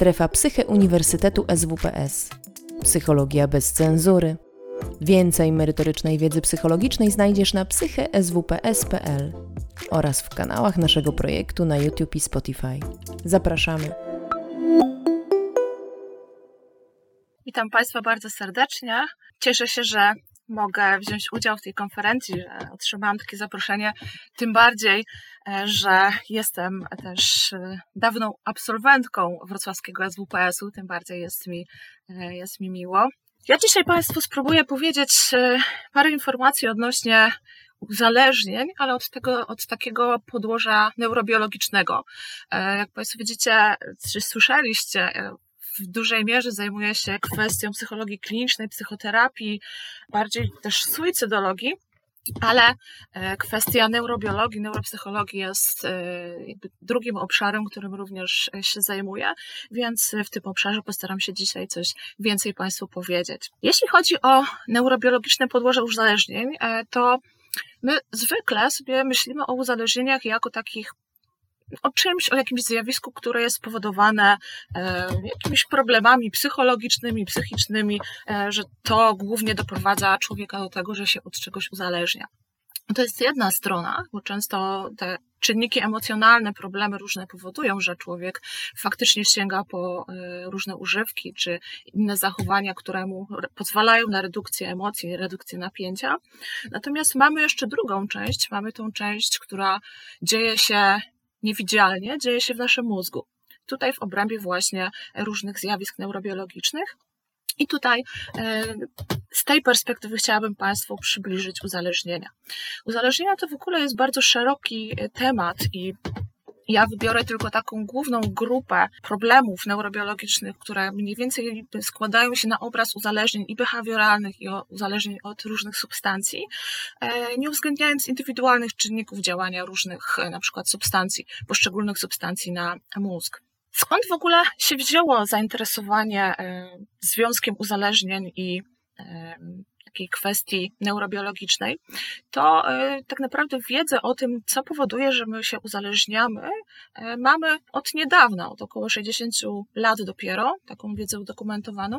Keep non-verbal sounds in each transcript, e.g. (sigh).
Strefa Psyche Uniwersytetu SWPS. Psychologia bez cenzury. Więcej merytorycznej wiedzy psychologicznej znajdziesz na psycheswps.pl oraz w kanałach naszego projektu na YouTube i Spotify. Zapraszamy. Witam Państwa bardzo serdecznie. Cieszę się, że mogę wziąć udział w tej konferencji, że otrzymałam takie zaproszenie, tym bardziej, e, że jestem też e, dawną absolwentką wrocławskiego SWPS-u, tym bardziej jest mi, e, jest mi miło. Ja dzisiaj Państwu spróbuję powiedzieć parę informacji odnośnie uzależnień, ale od tego, od takiego podłoża neurobiologicznego. Jak Państwo widzicie, czy słyszeliście, w dużej mierze zajmuje się kwestią psychologii klinicznej, psychoterapii, bardziej też suicydologii. Ale e, kwestia neurobiologii, neuropsychologii jest e, drugim obszarem, którym również się zajmuję, więc w tym obszarze postaram się dzisiaj coś więcej Państwu powiedzieć. Jeśli chodzi o neurobiologiczne podłoże uzależnień, e, to my zwykle sobie myślimy o uzależnieniach jako takich o czymś, o jakimś zjawisku, które jest spowodowane e, jakimiś problemami psychologicznymi, psychicznymi, e, że to głównie doprowadza człowieka do tego, że się od czegoś uzależnia. To jest jedna strona, bo często te czynniki emocjonalne, problemy różne powodują, że człowiek faktycznie sięga po e, różne używki czy inne zachowania, które mu pozwalają na redukcję emocji, redukcję napięcia. Natomiast mamy jeszcze drugą część, mamy tą część, która dzieje się niewidzialnie dzieje się w naszym mózgu. Tutaj w obrębie właśnie różnych zjawisk neurobiologicznych. I tutaj e, z tej perspektywy chciałabym Państwu przybliżyć uzależnienia. Uzależnienia to w ogóle jest bardzo szeroki e, temat i ja wybiorę tylko taką główną grupę problemów neurobiologicznych, które mniej więcej składają się na obraz uzależnień i behawioralnych, i uzależnień od różnych substancji, e, nie uwzględniając indywidualnych czynników działania różnych, e, na przykład substancji, poszczególnych substancji na mózg. Skąd w ogóle się wzięło zainteresowanie e, związkiem uzależnień i takiej kwestii neurobiologicznej, to e, tak naprawdę wiedzę o tym, co powoduje, że my się uzależniamy, e, mamy od niedawna, od około 60 lat dopiero, taką wiedzę udokumentowaną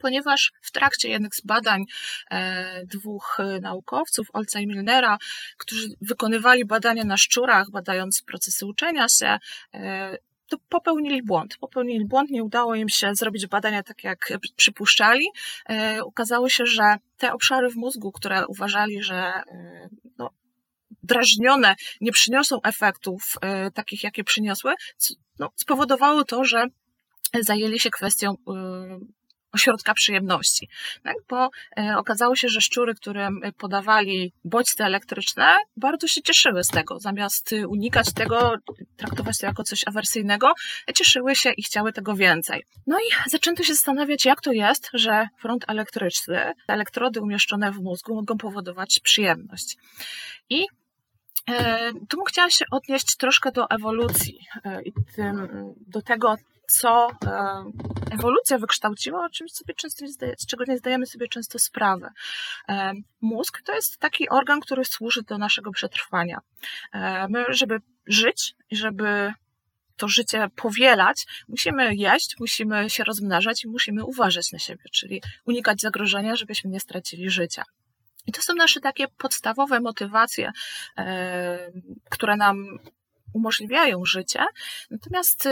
ponieważ w trakcie jednych z badań e, dwóch naukowców, Olca i Milnera, którzy wykonywali badania na szczurach, badając procesy uczenia się, to popełnili błąd. Popełnili błąd, nie udało im się zrobić badania tak, jak przypuszczali. E, okazało się, że te obszary w mózgu, które uważali, że e, no, drażnione nie przyniosą efektów e, takich, jakie przyniosły, no, spowodowało to, że zajęli się kwestią ośrodka przyjemności. Tak? Bo e, okazało się, że szczury, którym podawali bodźce elektryczne, bardzo się cieszyły z tego. Zamiast unikać tego, traktować to jako coś awersyjnego, cieszyły się i chciały tego więcej. No i zaczęto się zastanawiać, jak to jest, że prąd elektryczny, elektrody umieszczone w mózgu mogą powodować przyjemność. I e, tu chciałam się odnieść troszkę do ewolucji e, i do tego, co e, ewolucja wykształciła, o czymś sobie często nie zdaje, z czego nie zdajemy sobie często sprawy. E, mózg to jest taki organ, który służy do naszego przetrwania. E, my, żeby żyć żeby to życie powielać, musimy jeść, musimy się rozmnażać i musimy uważać na siebie, czyli unikać zagrożenia, żebyśmy nie stracili życia. I to są nasze takie podstawowe motywacje, które nam umożliwiają życie. Natomiast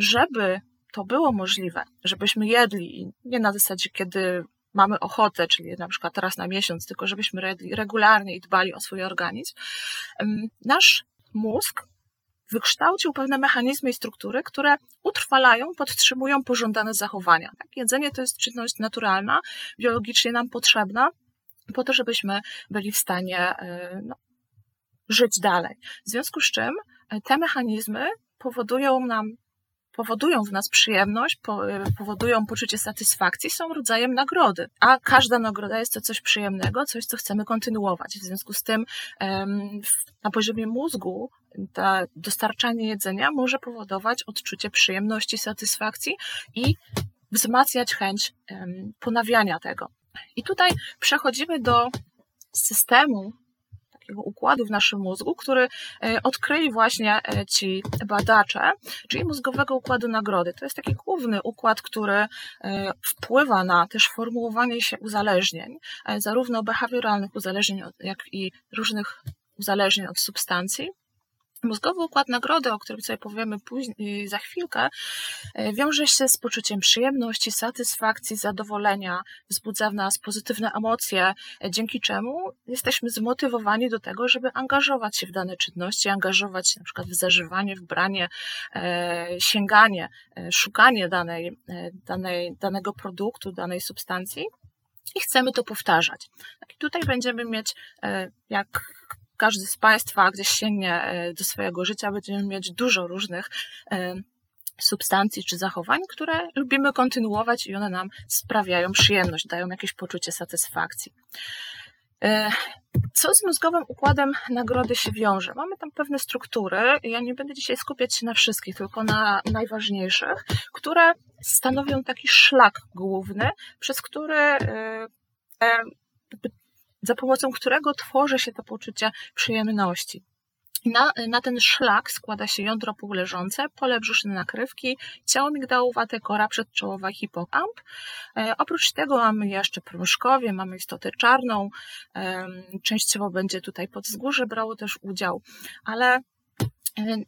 żeby to było możliwe, żebyśmy jedli nie na zasadzie, kiedy mamy ochotę, czyli na przykład raz na miesiąc, tylko żebyśmy jedli regularnie i dbali o swój organizm, nasz mózg wykształcił pewne mechanizmy i struktury, które utrwalają, podtrzymują pożądane zachowania. Tak? Jedzenie to jest czynność naturalna, biologicznie nam potrzebna, po to, żebyśmy byli w stanie e, no, żyć dalej. W związku z czym e, te mechanizmy powodują nam powodują w nas przyjemność, e, powodują poczucie satysfakcji, są rodzajem nagrody. A każda nagroda jest to coś przyjemnego, coś, co chcemy kontynuować. W związku z tym na poziomie mózgu dostarczanie jedzenia może powodować odczucie przyjemności, satysfakcji i wzmacniać chęć ponawiania tego. I tutaj przechodzimy do systemu takiego układu w naszym mózgu, który odkryli właśnie ci badacze, czyli mózgowego układu nagrody. To jest taki główny układ, który wpływa na też formułowanie się uzależnień, zarówno behawioralnych uzależnień, jak i różnych uzależnień od substancji. Mózgowy układ nagrody, o którym sobie powiemy później, za chwilkę, e, wiąże się z poczuciem przyjemności, satysfakcji, zadowolenia, wzbudza w nas pozytywne emocje, e, dzięki czemu jesteśmy zmotywowani do tego, żeby angażować się w dane czynności, angażować się na przykład w zażywanie, w branie, sięganie, szukanie danej, danej, danego produktu, danej substancji i chcemy to powtarzać. Tutaj będziemy mieć, jak każdy z Państwa gdzieś sięgnie e, do swojego życia, będziemy mieć dużo różnych e, substancji czy zachowań, które lubimy kontynuować i one nam sprawiają przyjemność, dają jakieś poczucie satysfakcji. E, co z mózgowym układem nagrody się wiąże? Mamy tam pewne struktury. Ja nie będę dzisiaj skupiać się na wszystkich, tylko na najważniejszych, które stanowią taki szlak główny, przez który za pomocą którego tworzy się to poczucie przyjemności. Na, na, ten szlak składa się jądro półleżące, pole brzuszne nakrywki, ciało migdałowate, kora przedczołowa, hipokamp. E, oprócz tego mamy jeszcze prążkowie, mamy istotę czarną, e, częściowo będzie tutaj podzgórze brało też udział, ale e,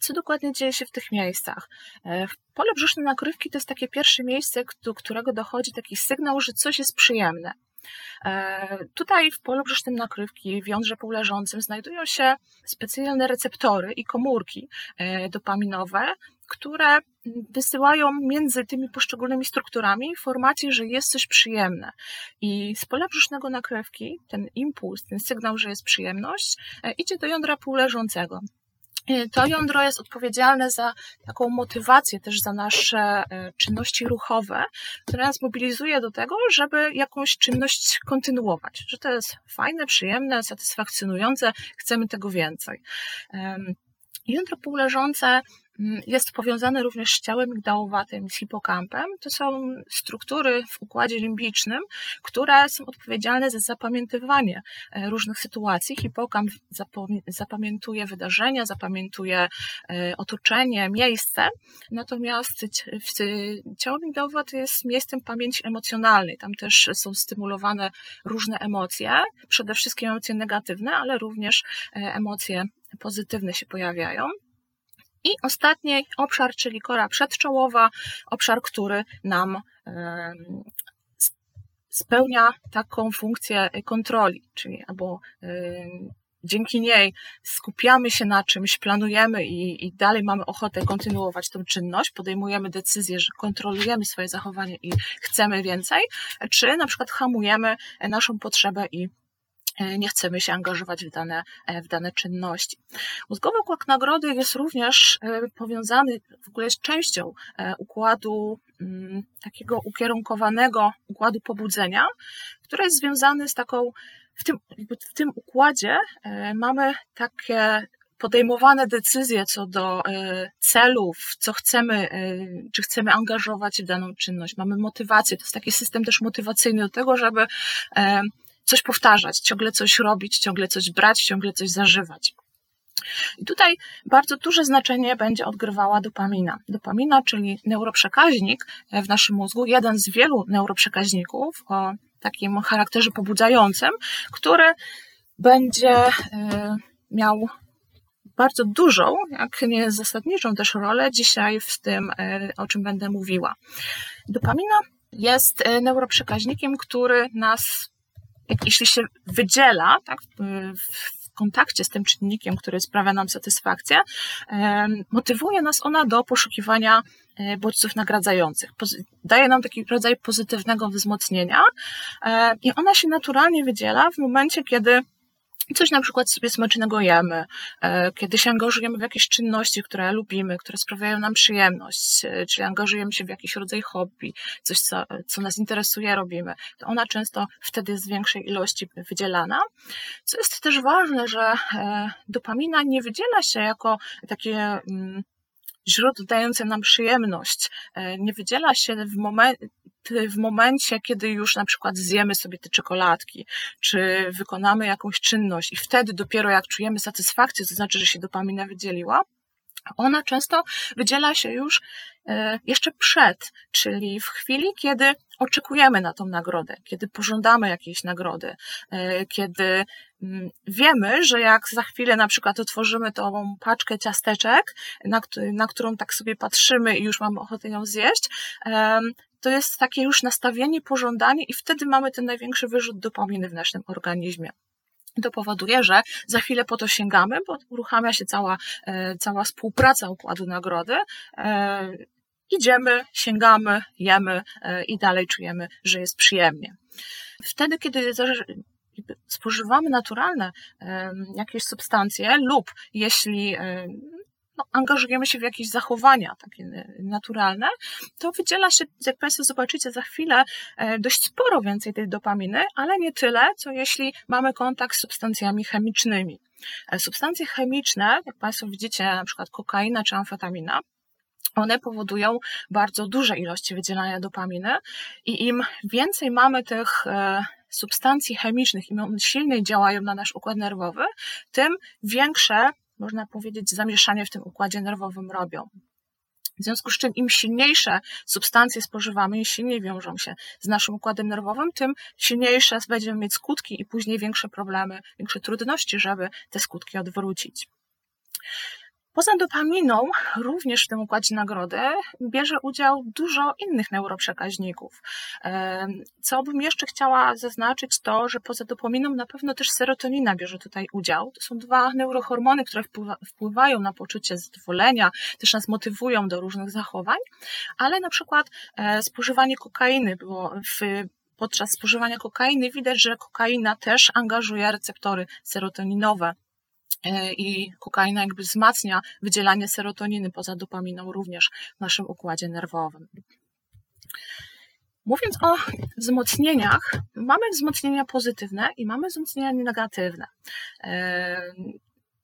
co dokładnie dzieje się w tych miejscach? E, pole brzuszne nakrywki to jest takie pierwsze miejsce, do którego dochodzi taki sygnał, że coś jest przyjemne. E, tutaj w polu brzusznym nakrywki, w jądrze półleżącym znajdują się specjalne receptory i komórki e, dopaminowe, które wysyłają między tymi poszczególnymi strukturami informację, że jest coś przyjemne. I z pola brzusznego nakrywki ten impuls, ten sygnał, że jest przyjemność, e, idzie do jądra półleżącego. Y, to jądro jest odpowiedzialne za taką motywację, też za nasze y, czynności ruchowe, które nas mobilizuje do tego, żeby jakąś czynność kontynuować. Że to jest fajne, przyjemne, satysfakcjonujące, chcemy tego więcej. Jądro półleżące jest powiązane również z ciałem migdałowatym, z hipokampem. To są struktury w układzie limbicznym, które są odpowiedzialne za zapamiętywanie e, różnych sytuacji. Hipokamp zapamiętuje wydarzenia, zapamiętuje e, otoczenie, miejsce, natomiast ciało migdałowate jest miejscem pamięci emocjonalnej. Tam też są stymulowane różne emocje, przede wszystkim emocje negatywne, ale również e, emocje pozytywne się pojawiają. I ostatni obszar, czyli kora przedczołowa, obszar, który nam spełnia taką funkcję kontroli, czyli albo dzięki niej skupiamy się na czymś, planujemy i, i, dalej mamy ochotę kontynuować tą czynność, podejmujemy decyzję, że kontrolujemy swoje zachowanie i chcemy więcej, czy na przykład hamujemy naszą potrzebę i nie chcemy się angażować w dane, e, w dane czynności. Mózgowy układ nagrody jest również e, powiązany w ogóle z częścią układu mm, takiego ukierunkowanego układu pobudzenia, który jest związany z taką, w tym, w tym układzie mamy takie podejmowane decyzje co do celów, co chcemy, czy chcemy angażować w daną czynność. Mamy motywację, to jest taki system też motywacyjny do tego, żeby coś powtarzać, ciągle coś robić, ciągle coś brać, ciągle coś zażywać. I tutaj bardzo duże znaczenie będzie odgrywała dopamina. Dopamina, czyli neuroprzekaźnik w naszym mózgu, jeden z wielu neuroprzekaźników o takim charakterze pobudzającym, który będzie e, miał bardzo dużą, jak nie zasadniczą też rolę dzisiaj w tym, e, o czym będę mówiła. Dopamina jest e, neuroprzekaźnikiem, który nas jeśli się wydziela tak, w kontakcie z tym czynnikiem, który sprawia nam satysfakcję, motywuje nas ona do poszukiwania e, bodźców nagradzających. Daje nam taki rodzaj pozytywnego wzmocnienia e, i ona się naturalnie wydziela w momencie, kiedy coś na przykład sobie smacznego jemy, e, kiedy się angażujemy w jakieś czynności, które lubimy, które sprawiają nam przyjemność, e, czyli angażujemy się w jakiś rodzaj hobby, coś, co, co nas interesuje, robimy, to ona często wtedy jest w większej ilości wydzielana. Co jest też ważne, że e, dopamina nie wydziela się jako takie mm, źródło dające nam przyjemność. Nie wydziela się w momencie, w momencie, kiedy już na przykład zjemy sobie te czekoladki, czy wykonamy jakąś czynność i wtedy dopiero jak czujemy satysfakcję, to znaczy, że się dopamina wydzieliła, ona często wydziela się już e, jeszcze przed, czyli w chwili, kiedy oczekujemy na tą nagrodę, kiedy pożądamy jakiejś nagrody, e, kiedy mm, wiemy, że jak za chwilę na przykład otworzymy tą paczkę ciasteczek, na, na którą tak sobie patrzymy i już mamy ochotę ją zjeść, to jest takie już nastawienie, pożądanie i wtedy mamy ten największy wyrzut dopaminy w naszym organizmie to powoduje, że za chwilę po to sięgamy, bo uruchamia się cała, e, cała współpraca układu nagrody. E, idziemy, sięgamy, jemy e, i dalej czujemy, że jest przyjemnie. Wtedy, kiedy spożywamy naturalne jakieś substancje lub jeśli no, angażujemy się w jakieś zachowania takie e, naturalne, to wydziela się, jak Państwo zobaczycie za chwilę, e, dość sporo więcej tej dopaminy, ale nie tyle, co jeśli mamy kontakt z substancjami chemicznymi. E, substancje chemiczne, jak Państwo widzicie, na przykład kokaina czy amfetamina, one powodują bardzo duże ilości wydzielania dopaminy i im więcej mamy tych substancji chemicznych, im silniej działają na nasz układ nerwowy, tym większe można powiedzieć, zamieszanie w tym układzie nerwowym robią. W związku z czym im silniejsze substancje spożywamy, im silniej wiążą się z naszym układem nerwowym, tym silniejsze będziemy mieć skutki i później większe problemy, większe trudności, żeby te skutki odwrócić. Poza dopaminą, również w tym układzie nagrody bierze udział dużo innych neuroprzekaźników. Co bym jeszcze chciała zaznaczyć, to, że poza dopaminą na pewno też serotonina bierze tutaj udział. To są dwa neurohormony, które wpływają na poczucie zadowolenia, też nas motywują do różnych zachowań, ale na przykład e, spożywanie kokainy było w podczas spożywania kokainy widać, że kokaina też angażuje receptory serotoninowe i kokaina jakby wzmacnia wydzielanie serotoniny poza dopaminą również w naszym układzie nerwowym. Mówiąc o wzmocnieniach, mamy wzmocnienia pozytywne i mamy wzmocnienia negatywne. E,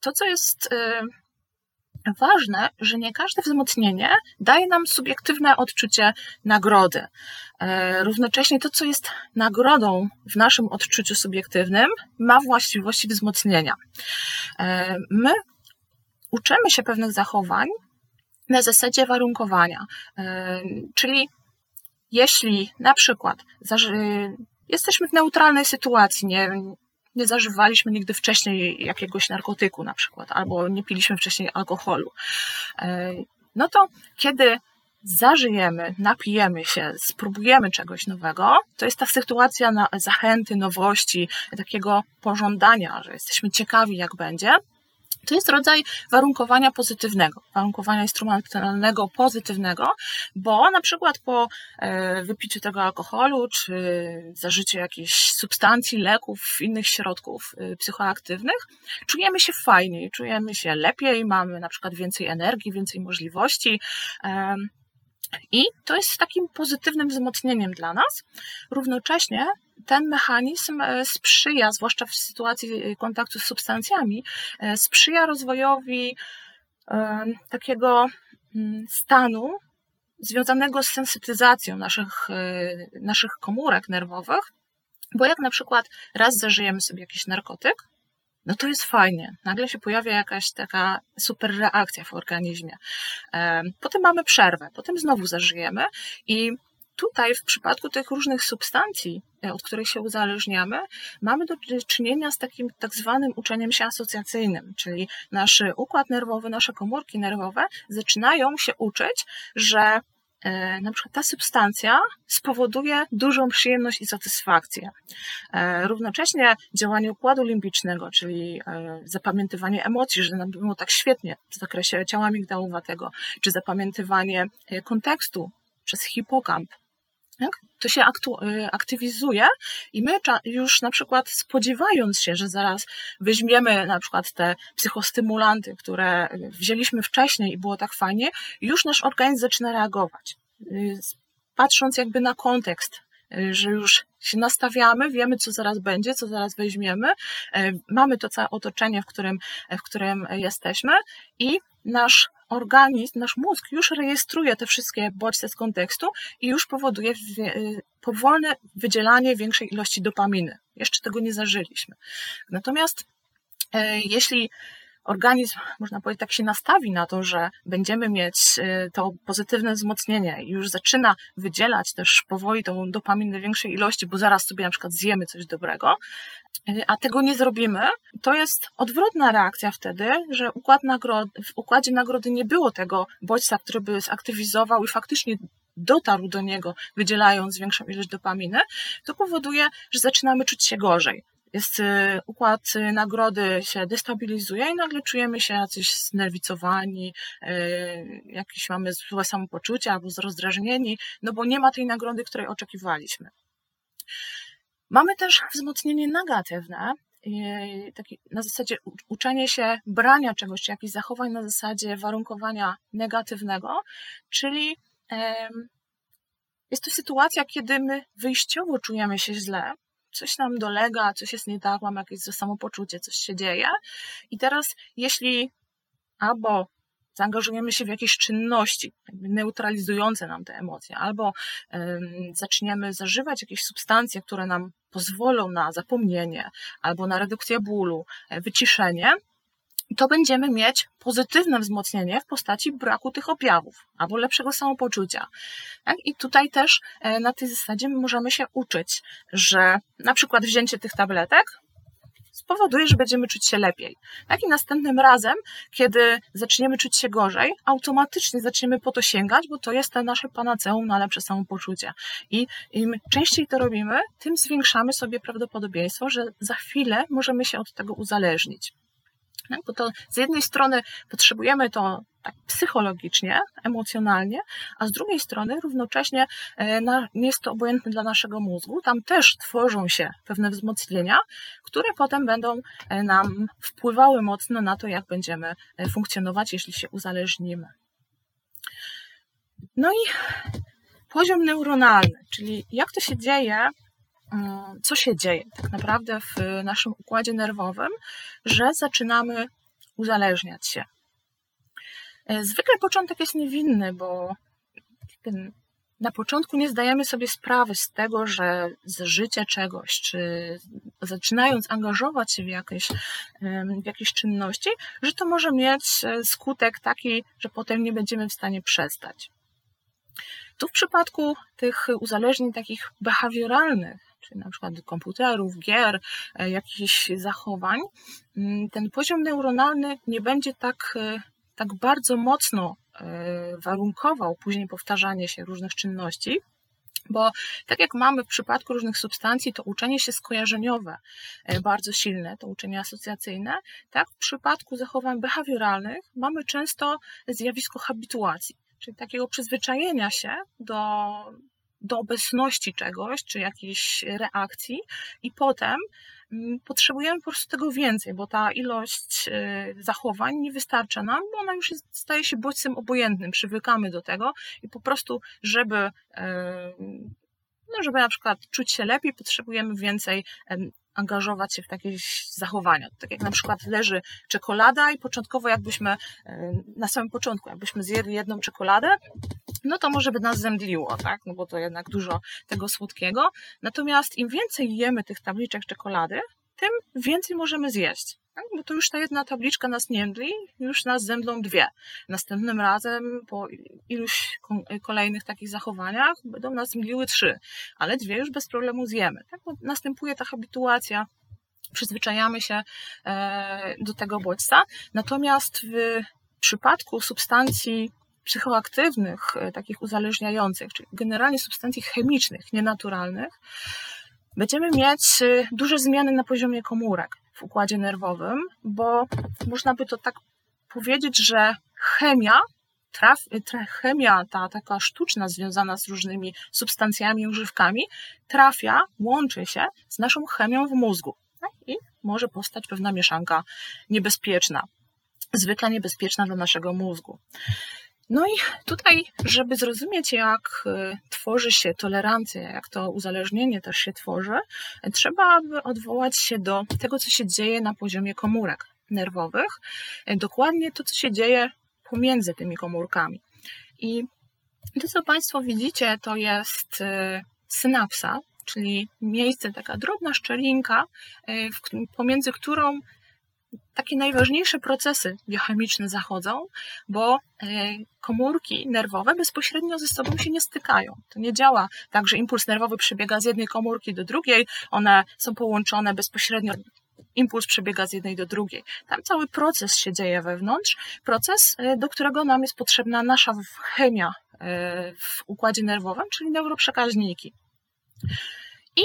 to, co jest e, ważne, że nie każde wzmocnienie daje nam subiektywne odczucie nagrody. E, równocześnie to, co jest nagrodą w naszym odczuciu subiektywnym, ma właściwości wzmocnienia. E, my uczymy się pewnych zachowań na zasadzie warunkowania, e, czyli jeśli na przykład jesteśmy w neutralnej sytuacji, nie, nie zażywaliśmy nigdy wcześniej jakiegoś narkotyku na przykład, albo nie piliśmy wcześniej alkoholu. E, no to kiedy zażyjemy, napijemy się, spróbujemy czegoś nowego, to jest ta sytuacja na zachęty, nowości, takiego pożądania, że jesteśmy ciekawi, jak będzie. To jest rodzaj warunkowania pozytywnego, warunkowania instrumentalnego pozytywnego, bo na przykład po e, wypiciu tego alkoholu, czy zażyciu jakichś substancji, leków, innych środków e, psychoaktywnych, czujemy się fajniej, czujemy się lepiej, mamy na przykład więcej energii, więcej możliwości. I to jest takim pozytywnym wzmocnieniem dla nas. Równocześnie ten mechanizm e, sprzyja, zwłaszcza w sytuacji e, kontaktu z substancjami, e, sprzyja rozwojowi takiego mm, stanu związanego z sensytyzacją naszych, naszych komórek nerwowych, bo jak na przykład raz zażyjemy sobie jakiś narkotyk, no to jest fajnie. Nagle się pojawia jakaś taka super reakcja w organizmie. Potem mamy przerwę, potem znowu zażyjemy i tutaj w przypadku tych różnych substancji, e, od których się uzależniamy, mamy do czynienia z takim tak zwanym uczeniem się asocjacyjnym, czyli nasz układ nerwowy, nasze komórki nerwowe zaczynają się uczyć, że na przykład ta substancja spowoduje dużą przyjemność i satysfakcję. E, równocześnie działanie układu limbicznego, czyli zapamiętywanie emocji, że nam było tak świetnie w zakresie ciała migdałowatego, czy zapamiętywanie kontekstu przez hipokamp? To się y, aktywizuje i my już na przykład spodziewając się, że zaraz weźmiemy na przykład te psychostymulanty, które wzięliśmy wcześniej i było tak fajnie, już nasz organizm zaczyna reagować. Y, patrząc jakby na kontekst, y, że już się nastawiamy, wiemy, co zaraz będzie, co zaraz weźmiemy, mamy to całe otoczenie, w którym, w którym jesteśmy i nasz organizm, nasz mózg już rejestruje te wszystkie bodźce z kontekstu i już powoduje y, powolne wydzielanie większej ilości dopaminy. Jeszcze tego nie zażyliśmy. Natomiast e, jeśli organizm, można powiedzieć, tak się nastawi na to, że będziemy mieć y, to pozytywne wzmocnienie. I już zaczyna wydzielać też powoli tą dopaminę większej ilości, bo zaraz sobie na przykład zjemy coś dobrego, y, a tego nie zrobimy, to jest odwrotna reakcja wtedy, że układ nagrody, w układzie nagrody nie było tego bodźca, który by zaktywizował i faktycznie dotarł do niego, wydzielając większą ilość dopaminy, to powoduje, że zaczynamy czuć się gorzej jest y, układ y, nagrody się destabilizuje i nagle czujemy się jacyś znerwicowani, y, jakieś mamy złe samopoczucie albo rozdrażnieni, no bo nie ma tej nagrody, której oczekiwaliśmy. Mamy też wzmocnienie negatywne, taki na zasadzie uczenie się brania czegoś, czy jakichś zachowań na zasadzie warunkowania negatywnego, czyli jest to sytuacja, kiedy my wyjściowo czujemy się źle, coś nam dolega, coś jest nie tak, mam jakieś samopoczucie, coś się dzieje. I teraz, jeśli albo zaangażujemy się w jakieś czynności neutralizujące nam te emocje, albo zaczniemy zażywać jakieś substancje, które nam pozwolą na zapomnienie, albo na redukcję bólu, e, wyciszenie, to będziemy mieć pozytywne wzmocnienie w postaci braku tych objawów albo lepszego samopoczucia. Tak? I tutaj też e, na tej zasadzie możemy się uczyć, że na przykład wzięcie tych tabletek spowoduje, że będziemy czuć się lepiej. Tak i następnym razem, kiedy zaczniemy czuć się gorzej, automatycznie zaczniemy po to sięgać, bo to jest to nasze panaceum na lepsze samopoczucie. I im częściej to robimy, tym zwiększamy sobie prawdopodobieństwo, że za chwilę możemy się od tego uzależnić. Bo to z jednej strony potrzebujemy to tak psychologicznie, emocjonalnie, a z drugiej strony równocześnie nie jest to obojętne dla naszego mózgu. Tam też tworzą się pewne wzmocnienia, które potem będą e, nam wpływały mocno na to, jak będziemy e, funkcjonować, jeśli się uzależnimy. No i poziom neuronalny, czyli jak to się dzieje, co się dzieje tak naprawdę w naszym układzie nerwowym, że zaczynamy uzależniać się. E, zwykle początek jest niewinny, bo na początku nie zdajemy sobie sprawy z tego, że życie czegoś, czy zaczynając angażować się w jakieś, w jakieś czynności, że to może mieć e, skutek taki, że potem nie będziemy w stanie przestać. Tu w przypadku tych uzależnień takich behawioralnych, czyli na przykład komputerów, gier, e, jakichś zachowań, mm, ten poziom neuronalny nie będzie tak, e, tak bardzo mocno e, warunkował później powtarzanie się różnych czynności, bo tak jak mamy w przypadku różnych substancji, to uczenie się skojarzeniowe bardzo silne, to uczenie asocjacyjne, tak? W przypadku zachowań behawioralnych mamy często zjawisko habituacji, czyli takiego przyzwyczajenia się do do obecności czegoś, czy jakiejś reakcji, i potem mm, potrzebujemy po prostu tego więcej, bo ta ilość y, zachowań nie wystarcza nam, bo ona już staje się bodźcem obojętnym, przywykamy do tego i po prostu, żeby y, no, żeby na przykład czuć się lepiej, potrzebujemy więcej angażować się w takie zachowania. Tak jak na przykład leży czekolada i początkowo jakbyśmy, na samym początku, jakbyśmy zjedli jedną czekoladę, no to może by nas zemdliło, tak? No bo to jednak dużo tego słodkiego. Natomiast im więcej jemy tych tabliczek czekolady, tym więcej możemy zjeść. Tak? Bo to już ta jedna tabliczka nas nie mdli, już nas zemdlą dwie. Następnym razem, po iluś kolejnych takich zachowaniach, będą nas mdliły trzy, ale dwie już bez problemu zjemy. Tak? Bo następuje ta habituacja, przyzwyczajamy się e, do tego bodźca. Natomiast w przypadku substancji psychoaktywnych, e, takich uzależniających, czyli generalnie substancji chemicznych, nienaturalnych, będziemy mieć e, duże zmiany na poziomie komórek w układzie nerwowym, bo można by to tak powiedzieć, że chemia, traf, chemia ta taka sztuczna, związana z różnymi substancjami używkami, trafia, łączy się z naszą chemią w mózgu. Tak? I może powstać pewna mieszanka niebezpieczna, zwykle niebezpieczna dla naszego mózgu. No i tutaj, żeby zrozumieć, jak y, tworzy się tolerancja, jak to uzależnienie też się tworzy, trzeba by odwołać się do tego, co się dzieje na poziomie komórek nerwowych. Dokładnie to, co się dzieje pomiędzy tymi komórkami. I to, co Państwo widzicie, to jest y, synapsa, czyli miejsce, taka drobna szczelinka, y, pomiędzy którą takie najważniejsze procesy biochemiczne zachodzą, bo e, komórki nerwowe bezpośrednio ze sobą się nie stykają. To nie działa tak, że impuls nerwowy przebiega z jednej komórki do drugiej, one są połączone bezpośrednio impuls przebiega z jednej do drugiej. Tam cały proces się dzieje wewnątrz, proces, e, do którego nam jest potrzebna nasza chemia e, w układzie nerwowym, czyli neuroprzekaźniki. I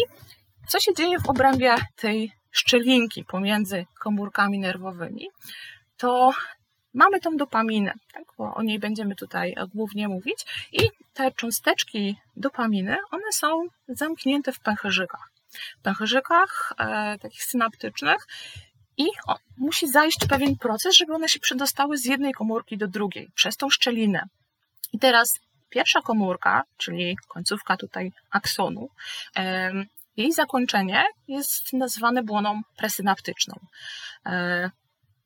co się dzieje w obrębie tej szczelinki pomiędzy komórkami nerwowymi, to mamy tą dopaminę, tak? bo o niej będziemy tutaj głównie mówić. I te cząsteczki dopaminy, one są zamknięte w pęcherzykach. W pęcherzykach e, takich synaptycznych i o, musi zajść pewien proces, żeby one się przedostały z jednej komórki do drugiej, przez tą szczelinę. I teraz pierwsza komórka, czyli końcówka tutaj aksonu, jej zakończenie jest nazywane błoną presynaptyczną. E,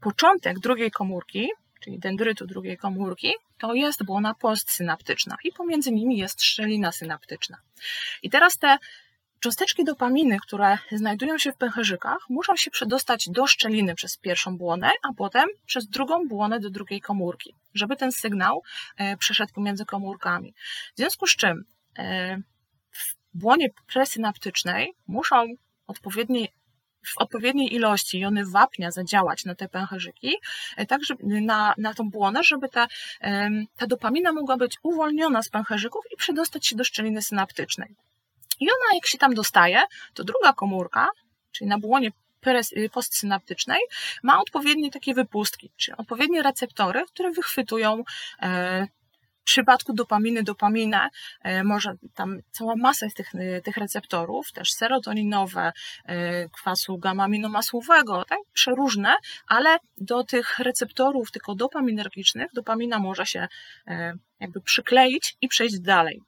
początek drugiej komórki, czyli dendrytu drugiej komórki, to jest błona postsynaptyczna i pomiędzy nimi jest szczelina synaptyczna. I teraz te cząsteczki dopaminy, które znajdują się w pęcherzykach, muszą się przedostać do szczeliny przez pierwszą błonę, a potem przez drugą błonę do drugiej komórki, żeby ten sygnał e, przeszedł pomiędzy komórkami. W związku z czym e, błonie presynaptycznej muszą odpowiedniej w odpowiedniej ilości jony wapnia zadziałać na te pęcherzyki, e, tak żeby, na, na tą błonę, żeby ta, ta dopamina mogła być uwolniona z pęcherzyków i przedostać się do szczeliny synaptycznej. I ona, jak się tam dostaje, to druga komórka, czyli na błonie y, postsynaptycznej, ma odpowiednie takie wypustki, czyli odpowiednie receptory, które wychwytują e, przypadku dopaminy, dopaminę, e, może tam cała masa tych, e, tych receptorów, też serotoninowe, e, kwasu gamma-aminomasłowego, tak, przeróżne, ale do tych receptorów tylko dopaminergicznych dopamina może się jakby przykleić i przejść dalej.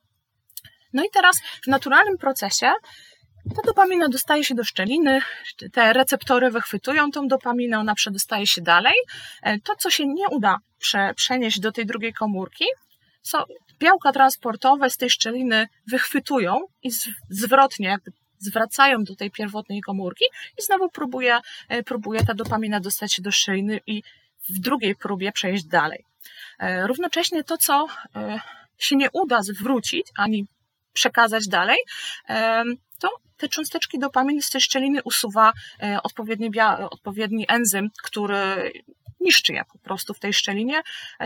No i teraz w naturalnym procesie ta dopamina dostaje się do szczeliny, te receptory wychwytują tą dopaminę, ona przedostaje się dalej. To, co się nie uda prze, przenieść do tej drugiej komórki, co białka transportowe z tej szczeliny wychwytują i zwrotnie zwracają do tej pierwotnej komórki i znowu próbuje, e, próbuje ta dopamina dostać się do szczeliny i w drugiej próbie przejść dalej. E, równocześnie to, co e, się nie uda zwrócić ani przekazać dalej, to te cząsteczki dopaminy z tej szczeliny usuwa odpowiedni, odpowiedni enzym, który niszczy je po prostu w tej szczelinie,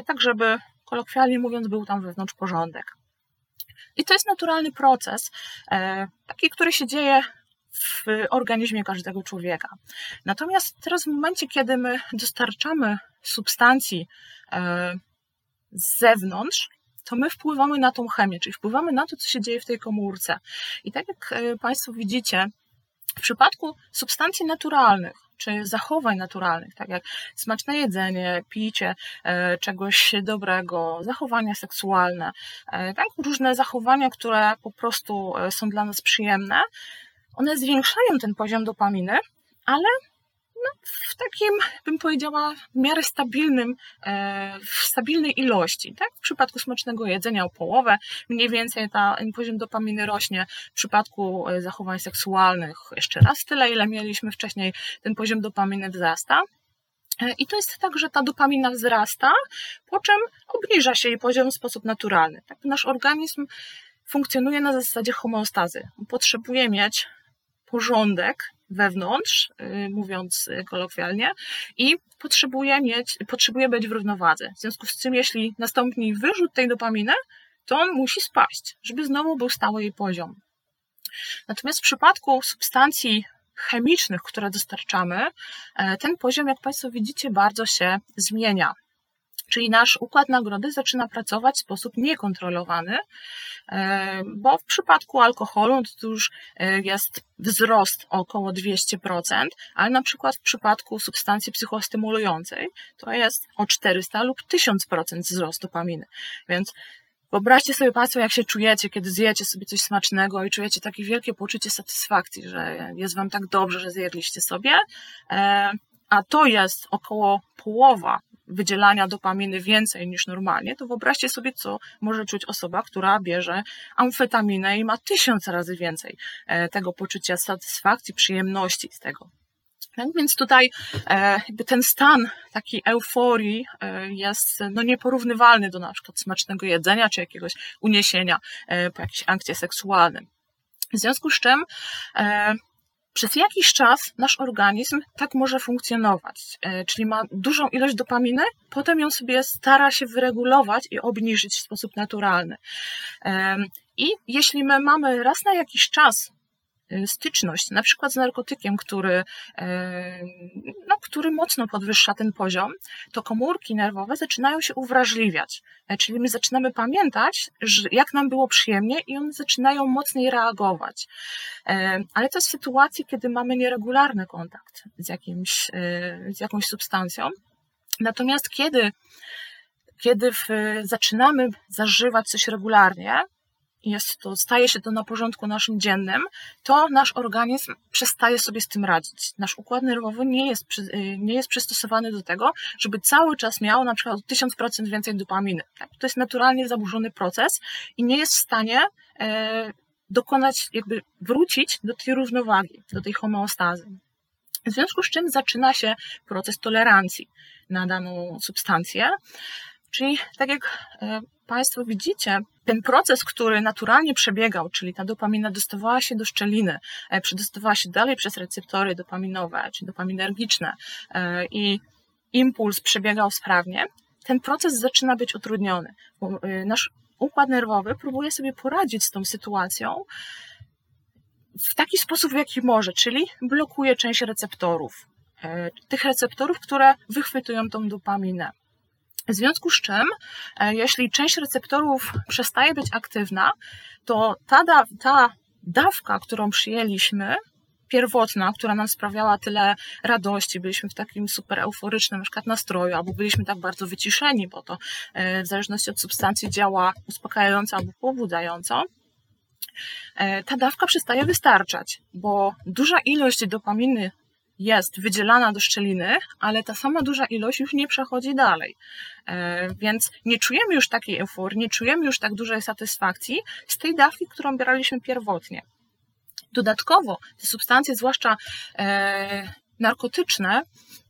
tak żeby kolokwialnie mówiąc, był tam wewnątrz porządek. I to jest naturalny proces, e, taki, który się dzieje w organizmie każdego człowieka. Natomiast teraz w momencie, kiedy my dostarczamy substancji e, z zewnątrz, to my wpływamy na tą chemię, czyli wpływamy na to, co się dzieje w tej komórce. I tak jak e, Państwo widzicie, w przypadku substancji naturalnych, czy zachowań naturalnych, tak jak smaczne jedzenie, picie e, czegoś dobrego, zachowania seksualne, e, tak? Różne zachowania, które po prostu e, są dla nas przyjemne, one zwiększają ten poziom dopaminy, ale no, w takim, bym powiedziała, w miarę stabilnym, e, w stabilnej ilości. Tak? W przypadku smacznego jedzenia o połowę mniej więcej ta poziom dopaminy rośnie. W przypadku e, zachowań seksualnych jeszcze raz tyle, ile mieliśmy wcześniej, ten poziom dopaminy wzrasta. E, I to jest tak, że ta dopamina wzrasta, po czym obniża się jej poziom w sposób naturalny. Tak? Nasz organizm funkcjonuje na zasadzie homeostazy. Potrzebuje mieć porządek wewnątrz, y, mówiąc y, kolokwialnie, i potrzebuje mieć, potrzebuje być w równowadze. W związku z czym, jeśli nastąpi wyrzut tej dopaminy, to on musi spaść, żeby znowu był stały jej poziom. Natomiast w przypadku substancji chemicznych, które dostarczamy, e, ten poziom, jak Państwo widzicie, bardzo się zmienia. Czyli nasz układ nagrody zaczyna pracować w sposób niekontrolowany, e, bo w przypadku alkoholu to już e, jest wzrost około 200%, ale na przykład w przypadku substancji psychostymulującej to jest o 400 lub 1000% wzrost dopaminy. Więc Wyobraźcie sobie Państwo, jak się czujecie, kiedy zjecie sobie coś smacznego i czujecie takie wielkie poczucie satysfakcji, że jest Wam tak dobrze, że zjedliście sobie, e, a to jest około połowa wydzielania dopaminy więcej niż normalnie, to wyobraźcie sobie, co może czuć osoba, która bierze amfetaminę i ma tysiąc razy więcej e, tego poczucia satysfakcji, przyjemności z tego. Tak więc tutaj e, jakby ten stan takiej euforii e, jest no, nieporównywalny do na przykład smacznego jedzenia czy jakiegoś uniesienia po jakimś akcie seksualnym. W związku z czym przez jakiś czas nasz organizm tak może funkcjonować, czyli ma dużą ilość dopaminy, potem ją sobie stara się wyregulować i obniżyć w sposób naturalny. I jeśli my mamy raz na jakiś czas Y, styczność, na przykład z narkotykiem, który, no, który mocno podwyższa ten poziom, to komórki nerwowe zaczynają się uwrażliwiać. E, czyli my zaczynamy pamiętać, jak nam było przyjemnie i one zaczynają mocniej reagować. E, ale to jest sytuacji, kiedy mamy nieregularny kontakt z, jakimś, y, z jakąś substancją. Natomiast kiedy kiedy w, zaczynamy zażywać coś regularnie, jest to, staje się to na porządku naszym dziennym, to nasz organizm przestaje sobie z tym radzić. Nasz układ nerwowy nie jest, y, nie jest przystosowany do tego, żeby cały czas miał na przykład 1000% więcej dopaminy. Tak? To jest naturalnie zaburzony proces i nie jest w stanie e, dokonać, jakby wrócić do tej równowagi, do tej homeostazy. W związku z czym zaczyna się proces tolerancji na daną substancję. Czyli tak jak e, Państwo widzicie, ten proces, który naturalnie przebiegał, czyli ta dopamina dostawała się do szczeliny, e, przedostawała się dalej przez receptory dopaminowe czy dopaminergiczne e, i impuls przebiegał sprawnie, ten proces zaczyna być utrudniony. Nasz układ nerwowy próbuje sobie poradzić z tą sytuacją w taki sposób, w jaki może, czyli blokuje część receptorów. Tych receptorów, które wychwytują tą dopaminę. W związku z czym, e, jeśli część receptorów przestaje być aktywna, to ta, da, ta dawka, którą przyjęliśmy, pierwotna, która nam sprawiała tyle radości, byliśmy w takim super euforycznym na przykład nastroju, albo byliśmy tak bardzo wyciszeni, bo to e, w zależności od substancji działa uspokajająco albo pobudzająco, e, ta dawka przestaje wystarczać, bo duża ilość dopaminy jest wydzielana do szczeliny, ale ta sama duża ilość już nie przechodzi dalej. E, więc nie czujemy już takiej euforii, nie czujemy już tak dużej satysfakcji z tej dawki, którą braliśmy pierwotnie. Dodatkowo te substancje, zwłaszcza e, narkotyczne,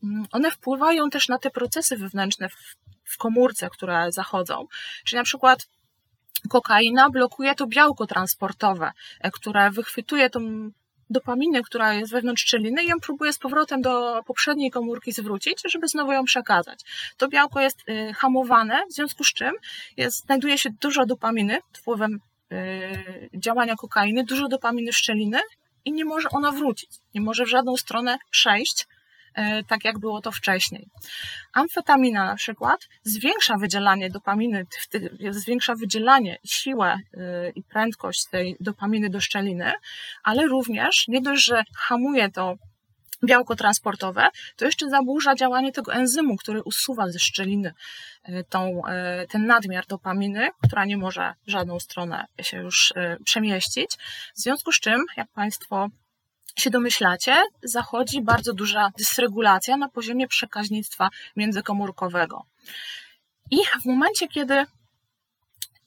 mm, one wpływają też na te procesy wewnętrzne w, komórce, które zachodzą. Czyli na przykład kokaina blokuje to białko transportowe, e, które wychwytuje tą dopaminy, która jest wewnątrz szczeliny ją próbuje z powrotem do poprzedniej komórki zwrócić, żeby znowu ją przekazać. To białko jest y, hamowane, w związku z czym jest, znajduje się dużo dopaminy wpływem y, działania kokainy, dużo dopaminy szczeliny i nie może ona wrócić, nie może w żadną stronę przejść tak jak było to wcześniej. Amfetamina na przykład zwiększa wydzielanie dopaminy, zwiększa wydzielanie, siłę e, i prędkość tej dopaminy do szczeliny, ale również nie dość, że hamuje to białko transportowe, to jeszcze zaburza działanie tego enzymu, który usuwa ze szczeliny e, tą, ten nadmiar dopaminy, która nie może w żadną stronę się już przemieścić. W związku z czym, jak Państwo się domyślacie, zachodzi bardzo duża dysregulacja na poziomie przekaźnictwa międzykomórkowego. I w momencie, kiedy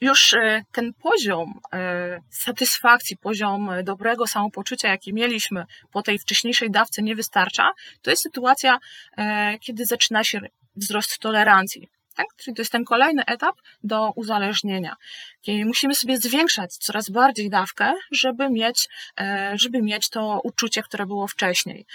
już e, ten poziom e, satysfakcji, poziom dobrego samopoczucia, jaki mieliśmy po tej wcześniejszej dawce, nie wystarcza, to jest sytuacja, e, kiedy zaczyna się wzrost tolerancji. Tak? Czyli to jest ten kolejny etap do uzależnienia. Kiedy musimy sobie zwiększać coraz bardziej dawkę, żeby mieć, e, żeby mieć to uczucie, które było wcześniej.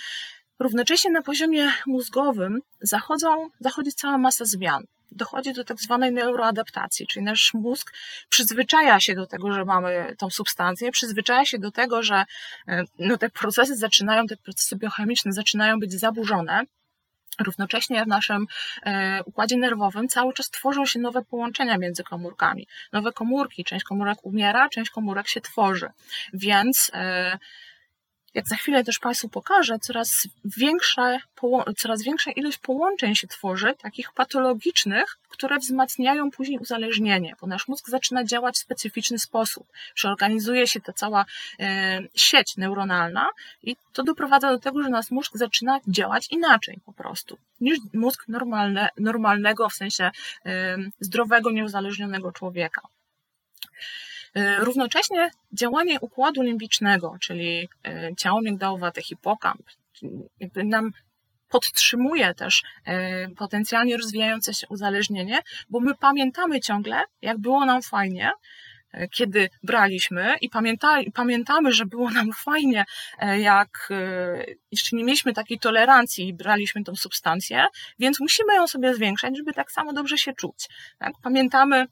Równocześnie na poziomie mózgowym zachodzą, zachodzi cała masa zmian. Dochodzi do tak zwanej neuroadaptacji, czyli nasz mózg przyzwyczaja się do tego, że mamy tą substancję, przyzwyczaja się do tego, że e, no, te procesy zaczynają, te procesy biochemiczne zaczynają być zaburzone, Równocześnie w naszym e, układzie nerwowym cały czas tworzą się nowe połączenia między komórkami. Nowe komórki, część komórek umiera, część komórek się tworzy. Więc e, jak za chwilę też Państwu pokażę, coraz większa, coraz większa ilość połączeń się tworzy, takich patologicznych, które wzmacniają później uzależnienie, bo nasz mózg zaczyna działać w specyficzny sposób. Przeorganizuje się ta cała e, sieć neuronalna i to doprowadza do tego, że nasz mózg zaczyna działać inaczej po prostu niż mózg normalne, normalnego, w sensie e, zdrowego, nieuzależnionego człowieka. E, równocześnie działanie układu limbicznego, czyli e, ciało migdałowate, hipokamp, jakby nam podtrzymuje też e, potencjalnie rozwijające się uzależnienie, bo my pamiętamy ciągle, jak było nam fajnie, kiedy braliśmy i pamięta, pamiętamy, że było nam fajnie, jak jeszcze nie mieliśmy takiej tolerancji i braliśmy tą substancję, więc musimy ją sobie zwiększać, żeby tak samo dobrze się czuć. Tak? Pamiętamy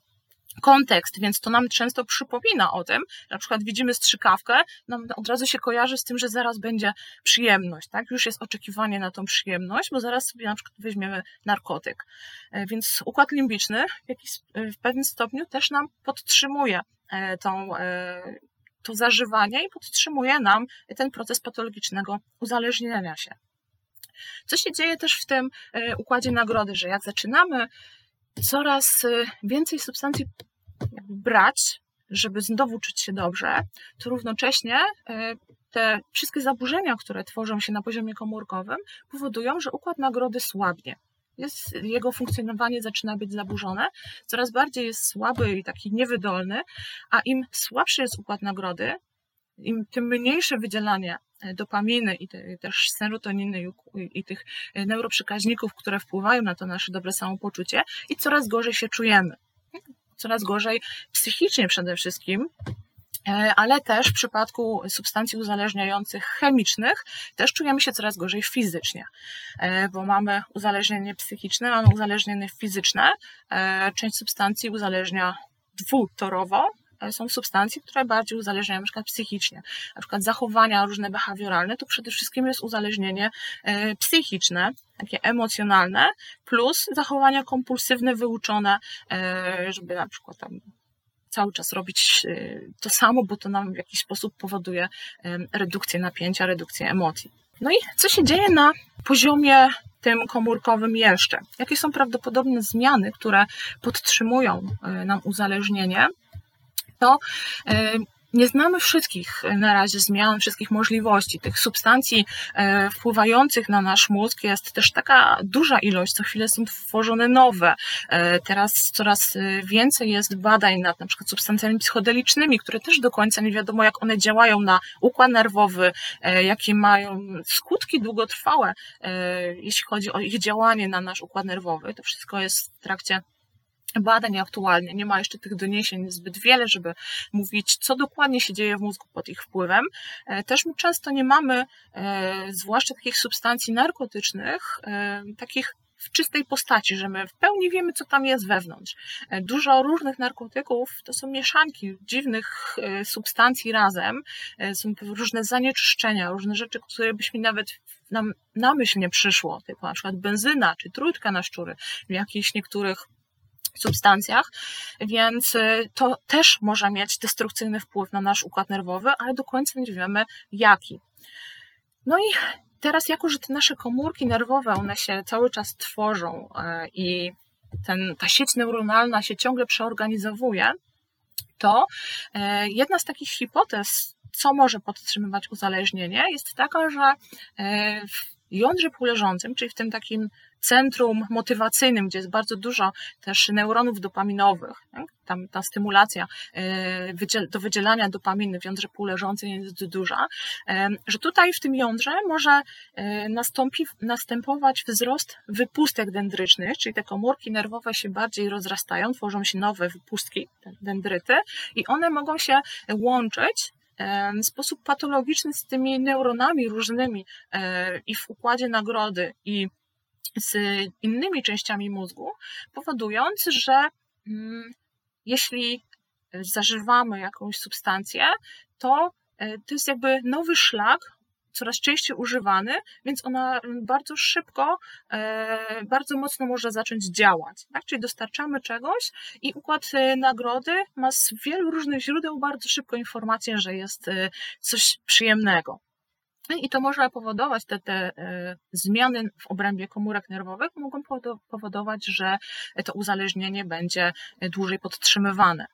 kontekst, więc to nam często przypomina o tym. Na przykład widzimy strzykawkę, nam od razu się kojarzy z tym, że zaraz będzie przyjemność, tak? Już jest oczekiwanie na tą przyjemność, bo zaraz sobie na przykład weźmiemy narkotyk. E, więc układ limbiczny w, jakiś, w pewnym stopniu też nam podtrzymuje e, tą, e, to zażywanie i podtrzymuje nam ten proces patologicznego uzależnienia się. Co się dzieje też w tym układzie nagrody, że jak zaczynamy coraz więcej substancji brać, żeby znowu czuć się dobrze, to równocześnie e, te wszystkie zaburzenia, które tworzą się na poziomie komórkowym, powodują, że układ nagrody słabnie. Jest, jego funkcjonowanie zaczyna być zaburzone, coraz bardziej jest słaby i taki niewydolny, a im słabszy jest układ nagrody, im tym mniejsze wydzielanie e, dopaminy i te, też serotoniny i, i tych e, neuroprzekaźników, które wpływają na to nasze dobre samopoczucie i coraz gorzej się czujemy coraz gorzej psychicznie przede wszystkim, e, ale też w przypadku substancji uzależniających chemicznych też czujemy się coraz gorzej fizycznie, e, bo mamy uzależnienie psychiczne, mamy uzależnienie fizyczne. E, część substancji uzależnia dwutorowo, są substancje, które bardziej uzależniają na przykład psychicznie. Na przykład zachowania różne behawioralne, to przede wszystkim jest uzależnienie e, psychiczne, takie emocjonalne, plus zachowania kompulsywne, wyuczone, e, żeby na przykład tam cały czas robić e, to samo, bo to nam w jakiś sposób powoduje redukcję napięcia, redukcję emocji. No i co się dzieje na poziomie tym komórkowym jeszcze? Jakie są prawdopodobne zmiany, które podtrzymują nam uzależnienie? To e, nie znamy wszystkich na razie zmian, wszystkich możliwości. Tych substancji e, wpływających na nasz mózg jest też taka duża ilość, co chwilę są tworzone nowe. E, teraz coraz więcej jest badań nad na przykład substancjami psychodelicznymi, które też do końca nie wiadomo, jak one działają na układ nerwowy, jakie mają skutki długotrwałe, jeśli chodzi o ich działanie na nasz układ nerwowy. To wszystko jest w trakcie badań aktualnie. Nie ma jeszcze tych doniesień zbyt wiele, żeby mówić, co dokładnie się dzieje w mózgu pod ich wpływem. E, też my często nie mamy, e, zwłaszcza takich substancji narkotycznych, e, takich w czystej postaci, że my w pełni wiemy, co tam jest wewnątrz. Dużo różnych narkotyków to są mieszanki dziwnych substancji razem, są różne zanieczyszczenia, różne rzeczy, które byśmy nawet nam na myśl nie przyszło, typu na przykład benzyna czy trójka na szczury w jakichś niektórych substancjach, więc y, to też może mieć destrukcyjny wpływ na nasz układ nerwowy, ale do końca nie wiemy jaki. No i teraz, jako że te nasze komórki nerwowe, one się cały czas tworzą e, i ten, ta sieć neuronalna się ciągle przeorganizowuje, to e, jedna z takich hipotez, co może podtrzymywać uzależnienie, jest taka, że w jądrze półleżącym, czyli w tym takim centrum motywacyjnym, gdzie jest bardzo dużo też neuronów dopaminowych, tak? tam ta stymulacja e, do wydzielania dopaminy w jądrze półleżącym jest duża, e, że tutaj w tym jądrze może e, nastąpi, następować wzrost wypustek dendrycznych, czyli te komórki nerwowe się bardziej rozrastają, tworzą się nowe wypustki, dendryty i one mogą się łączyć w sposób patologiczny z tymi neuronami różnymi i w układzie nagrody, i z innymi częściami mózgu, powodując, że mm, jeśli zażywamy jakąś substancję, to e, to jest jakby nowy szlak, coraz częściej używany, więc ona bardzo szybko, e, bardzo mocno może zacząć działać. Tak? Czyli dostarczamy czegoś i układ e, nagrody ma z wielu różnych źródeł bardzo szybko informację, że jest coś przyjemnego. No I to może powodować, te, te zmiany w obrębie komórek nerwowych mogą powodować, że to uzależnienie będzie dłużej podtrzymywane.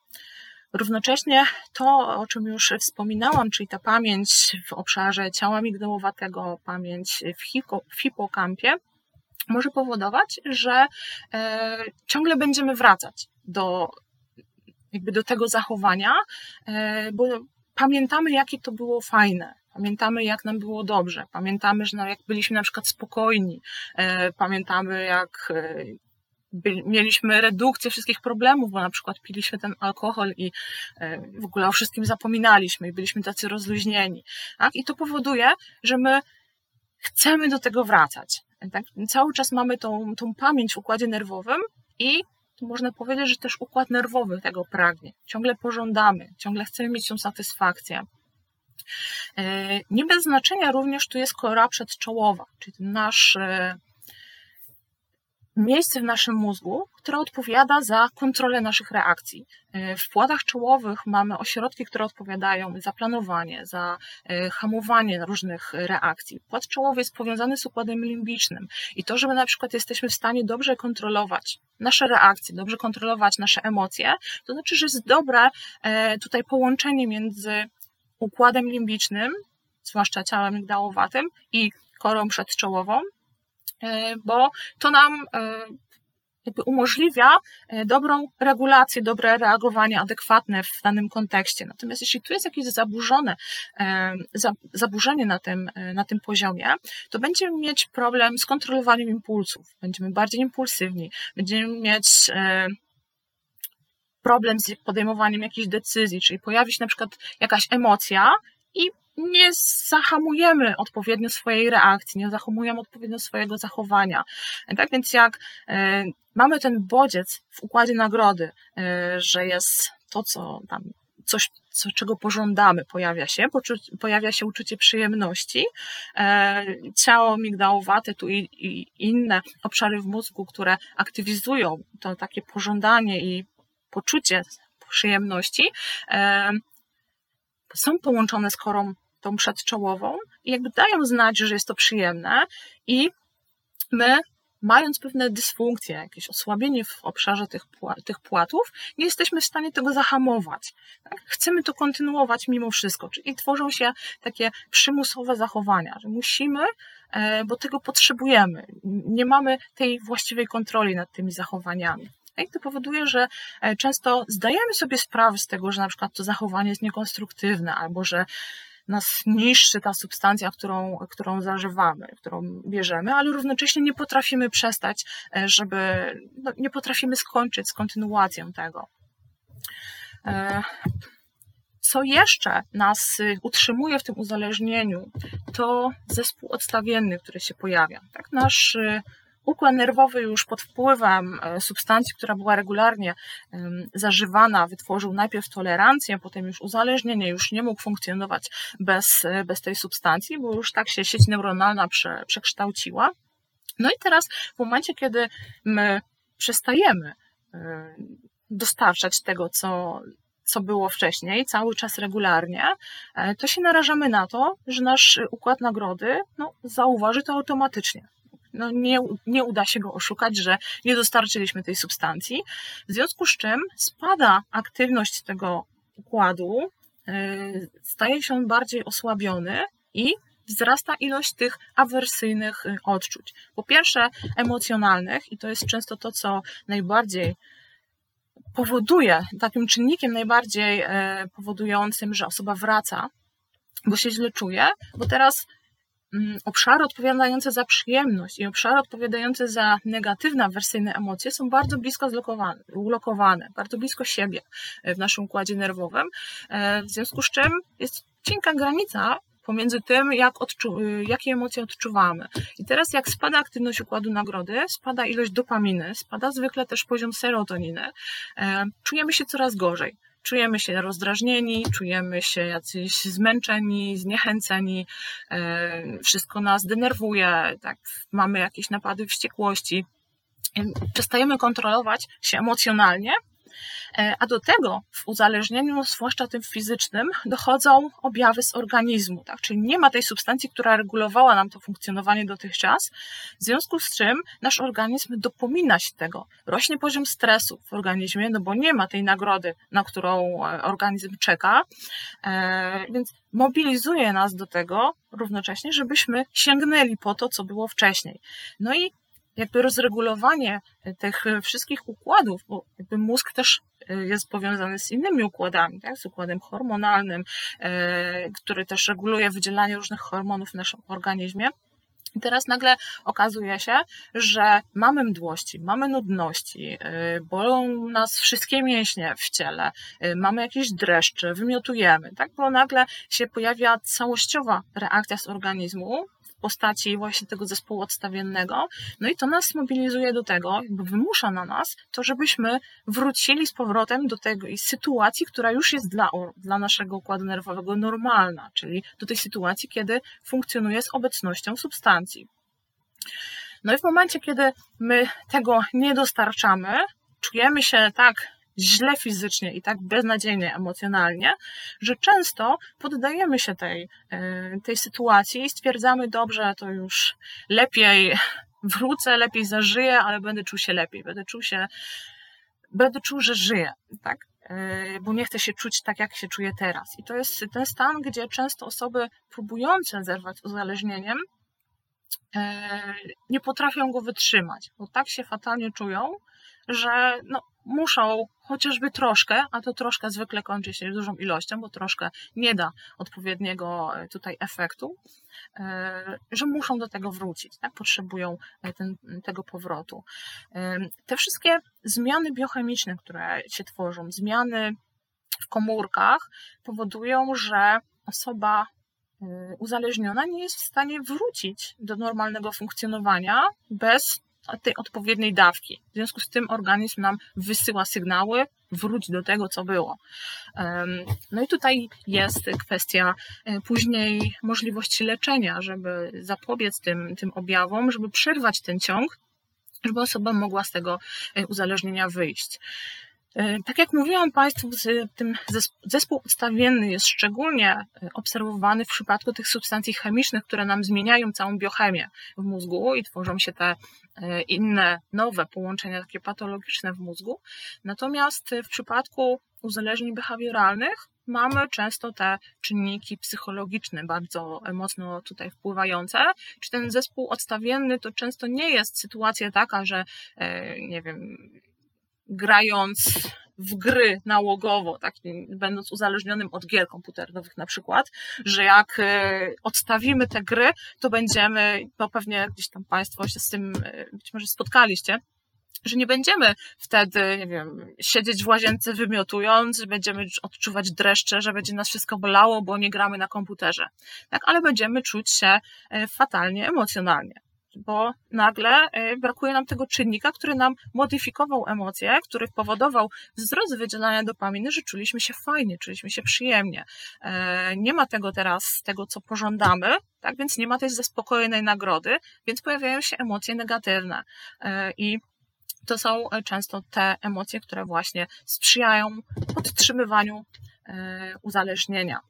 Równocześnie to, o czym już wspominałam, czyli ta pamięć w obszarze ciała migdałowatego, pamięć w hipokampie, może powodować, że e, ciągle będziemy wracać do, jakby do tego zachowania, e, bo pamiętamy, jakie to było fajne. Pamiętamy, jak nam było dobrze. Pamiętamy, że jak byliśmy na przykład spokojni. E, pamiętamy, jak mieliśmy redukcję wszystkich problemów, bo na przykład piliśmy ten alkohol i w ogóle o wszystkim zapominaliśmy i byliśmy tacy rozluźnieni. Tak? I to powoduje, że my chcemy do tego wracać. Tak? Cały czas mamy tą, tą pamięć w układzie nerwowym i można powiedzieć, że też układ nerwowy tego pragnie. Ciągle pożądamy, ciągle chcemy mieć tą satysfakcję. E, nie bez znaczenia również tu jest kora przedczołowa, czyli nasz e, miejsce w naszym mózgu, które odpowiada za kontrolę naszych reakcji. E, w płatach czołowych mamy ośrodki, które odpowiadają za planowanie, za hamowanie różnych reakcji. Płat czołowy jest powiązany z układem limbicznym i to, że my na przykład jesteśmy w stanie dobrze kontrolować nasze reakcje, dobrze kontrolować nasze emocje, to znaczy, że jest dobre tutaj połączenie między układem limbicznym, zwłaszcza ciałem migdałowatym i korą przedczołową, E, bo to nam e, jakby umożliwia e, dobrą regulację, dobre reagowanie adekwatne w danym kontekście. Natomiast jeśli tu jest jakieś zaburzone, zaburzenie na tym, na tym poziomie, to będziemy mieć problem z kontrolowaniem impulsów. Będziemy bardziej impulsywni, będziemy mieć problem z podejmowaniem jakichś decyzji, czyli pojawi się na przykład jakaś emocja i nie zahamujemy odpowiednio swojej reakcji, nie zahamujemy odpowiednio swojego zachowania. Tak więc jak e, mamy ten bodziec w układzie nagrody, e, że jest to, co tam, coś, co, czego pożądamy, pojawia się, pojawia się uczucie przyjemności, e, ciało migdałowate, tu i, i inne obszary w mózgu, które aktywizują to takie pożądanie i poczucie przyjemności, są połączone z korą tą przedczołową i jakby dają znać, że jest to przyjemne i my mając pewne dysfunkcje, jakieś osłabienie w obszarze tych, tych płatów, nie jesteśmy w stanie tego zahamować. Tak? Chcemy to kontynuować mimo wszystko, czyli tworzą się takie przymusowe zachowania, że musimy, e, bo tego potrzebujemy. Nie mamy tej właściwej kontroli nad tymi zachowaniami. I to powoduje, że e, często zdajemy sobie sprawę z tego, że na przykład to zachowanie jest niekonstruktywne, albo że nas niszczy ta substancja, którą, którą zażywamy, którą bierzemy, ale równocześnie nie potrafimy przestać, e, żeby, no, nie potrafimy skończyć z kontynuacją tego. E, co jeszcze nas utrzymuje w tym uzależnieniu, to zespół odstawienny, który się pojawia. Tak? Nasz układ nerwowy już pod wpływem e, substancji, która była regularnie zażywana, wytworzył najpierw tolerancję, potem już uzależnienie, już nie mógł funkcjonować bez, e, bez tej substancji, bo już tak się sieć neuronalna prze, przekształciła. No i teraz w momencie, kiedy my przestajemy e, dostarczać tego, co, co było wcześniej, cały czas regularnie, to się narażamy na to, że nasz układ nagrody no, zauważy to automatycznie no nie, nie uda się go oszukać, że nie dostarczyliśmy tej substancji, w związku z czym spada aktywność tego układu, y, staje się on bardziej osłabiony i wzrasta ilość tych awersyjnych y, odczuć. Po pierwsze, emocjonalnych, i to jest często to, co najbardziej powoduje, takim czynnikiem najbardziej y, powodującym, że osoba wraca, bo się źle czuje, bo teraz obszary odpowiadające za przyjemność i obszary odpowiadające za negatywne, awersyjne emocje są bardzo blisko zlokowane, ulokowane, bardzo blisko siebie e, w naszym układzie nerwowym, e, w związku z czym jest cienka granica pomiędzy tym, jak odczu- y, jakie emocje odczuwamy. I teraz, jak spada aktywność układu nagrody, spada ilość dopaminy, spada zwykle też poziom serotoniny, e, czujemy się coraz gorzej czujemy się rozdrażnieni, czujemy się jacyś zmęczeni, zniechęceni, e, wszystko nas denerwuje, tak, mamy jakieś napady wściekłości. Przestajemy kontrolować się emocjonalnie a do tego w uzależnieniu, zwłaszcza tym fizycznym, dochodzą objawy z organizmu, tak? czyli nie ma tej substancji, która regulowała nam to funkcjonowanie dotychczas, w związku z czym nasz organizm dopomina się tego. Rośnie poziom stresu w organizmie, no bo nie ma tej nagrody, na którą e, organizm czeka, e, więc mobilizuje nas do tego równocześnie, żebyśmy sięgnęli po to, co było wcześniej. No i jakby rozregulowanie tych wszystkich układów, bo jakby mózg też e, jest powiązany z innymi układami, tak? z układem hormonalnym, e, który też reguluje wydzielanie różnych hormonów w naszym organizmie. I teraz nagle okazuje się, że mamy mdłości, mamy nudności, e, bolą nas wszystkie mięśnie w ciele, mamy jakieś dreszcze, wymiotujemy, tak? Bo nagle się pojawia całościowa reakcja z organizmu, postaci właśnie tego zespołu odstawiennego. No i to nas mobilizuje do tego, jakby wymusza na nas to, żebyśmy wrócili z powrotem do tej sytuacji, która już jest dla, dla naszego układu nerwowego normalna, czyli do tej sytuacji, kiedy funkcjonuje z obecnością substancji. No i w momencie, kiedy my tego nie dostarczamy, czujemy się tak źle fizycznie i tak beznadziejnie emocjonalnie, że często poddajemy się tej, e, tej sytuacji i stwierdzamy, dobrze, to już lepiej (laughs) wrócę, lepiej zażyję, ale będę czuł się lepiej, będę czuł się, będę czuł, że żyję, tak? E, bo nie chcę się czuć tak, jak się czuję teraz. I to jest ten stan, gdzie często osoby próbujące zerwać uzależnieniem e, nie potrafią go wytrzymać, bo tak się fatalnie czują, że no, muszą chociażby troszkę, a to troszkę zwykle kończy się dużą ilością, bo troszkę nie da odpowiedniego e, tutaj efektu, e, że muszą do tego wrócić, tak? potrzebują e, ten, tego powrotu. Te wszystkie zmiany biochemiczne, które się tworzą, zmiany w komórkach powodują, że osoba uzależniona nie jest w stanie wrócić do normalnego funkcjonowania bez tej odpowiedniej dawki. W związku z tym organizm nam wysyła sygnały, wróć do tego, co było. No i tutaj jest kwestia e, później możliwości leczenia, żeby zapobiec tym, tym objawom, żeby przerwać ten ciąg, żeby osoba mogła z tego e, uzależnienia wyjść. E, tak jak mówiłam Państwu, tym zespół odstawienny jest szczególnie e, obserwowany w przypadku tych substancji chemicznych, które nam zmieniają całą biochemię w mózgu i tworzą się te e, inne, nowe połączenia takie patologiczne w mózgu. Natomiast w przypadku uzależnień behawioralnych mamy często te czynniki psychologiczne bardzo mocno tutaj wpływające. Czy ten zespół odstawienny to często nie jest sytuacja taka, że nie wiem, grając w gry nałogowo, tak, będąc uzależnionym od gier komputerowych na przykład, że jak e, odstawimy te gry, to będziemy, no pewnie gdzieś tam Państwo się z tym e, być może spotkaliście, że nie będziemy wtedy, nie wiem, siedzieć w łazience wymiotując, że będziemy odczuwać dreszcze, że będzie nas wszystko bolało, bo nie gramy na komputerze. Tak, ale będziemy czuć się e, fatalnie emocjonalnie bo nagle e, brakuje nam tego czynnika, który nam modyfikował emocje, który powodował wzrost wydzielania dopaminy, że czuliśmy się fajnie, czuliśmy się przyjemnie. E, nie ma tego teraz, tego co pożądamy, tak więc nie ma tej zaspokojnej nagrody, więc pojawiają się emocje negatywne e, i to są często te emocje, które właśnie sprzyjają podtrzymywaniu uzależnienia.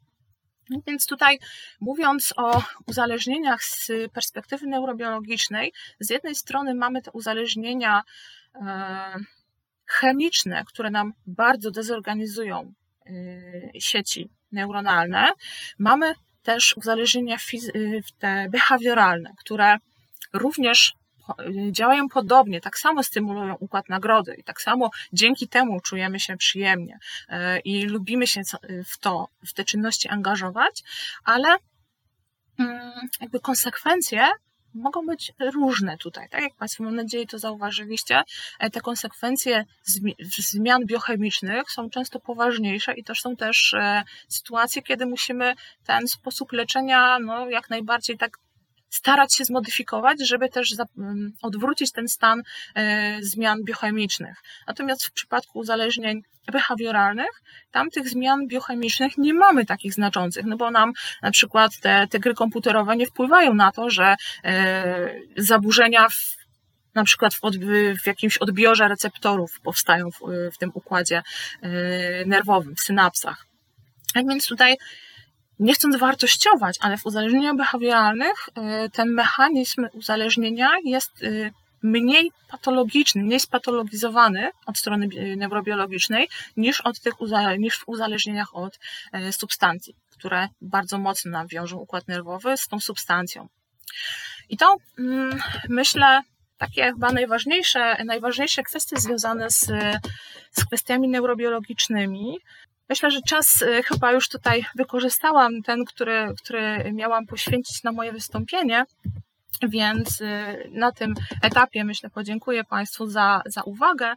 No więc tutaj mówiąc o uzależnieniach z perspektywy neurobiologicznej, z jednej strony mamy te uzależnienia e, chemiczne, które nam bardzo dezorganizują e, sieci neuronalne. Mamy też uzależnienia te behawioralne, które również działają podobnie, tak samo stymulują układ nagrody i tak samo dzięki temu czujemy się przyjemnie e, i lubimy się w to, w te czynności angażować, ale mm, jakby konsekwencje mogą być różne tutaj. Tak jak Państwo, mam nadzieję, to zauważyliście, e, te konsekwencje zmian biochemicznych są często poważniejsze i też są też e, sytuacje, kiedy musimy ten sposób leczenia no, jak najbardziej tak starać się zmodyfikować, żeby też mm, odwrócić ten stan e, zmian biochemicznych. Natomiast w przypadku uzależnień behawioralnych, tam tych zmian biochemicznych nie mamy takich znaczących, no bo nam na przykład te, te gry komputerowe nie wpływają na to, że e, zaburzenia w na przykład w, w jakimś odbiorze receptorów powstają w, w tym układzie nerwowym, w synapsach. Tak więc tutaj nie chcąc wartościować, ale w uzależnieniach behawioralnych ten mechanizm uzależnienia jest mniej patologiczny, mniej spatologizowany od strony neurobiologicznej niż, od tych, niż w uzależnieniach od substancji, które bardzo mocno wiążą układ nerwowy z tą substancją. I to mm, myślę takie chyba najważniejsze, najważniejsze kwestie związane z, z kwestiami neurobiologicznymi. Myślę, że czas e, chyba już tutaj wykorzystałam, ten, który, który miałam poświęcić na moje wystąpienie. Więc y, na tym etapie myślę podziękuję Państwu za, za uwagę.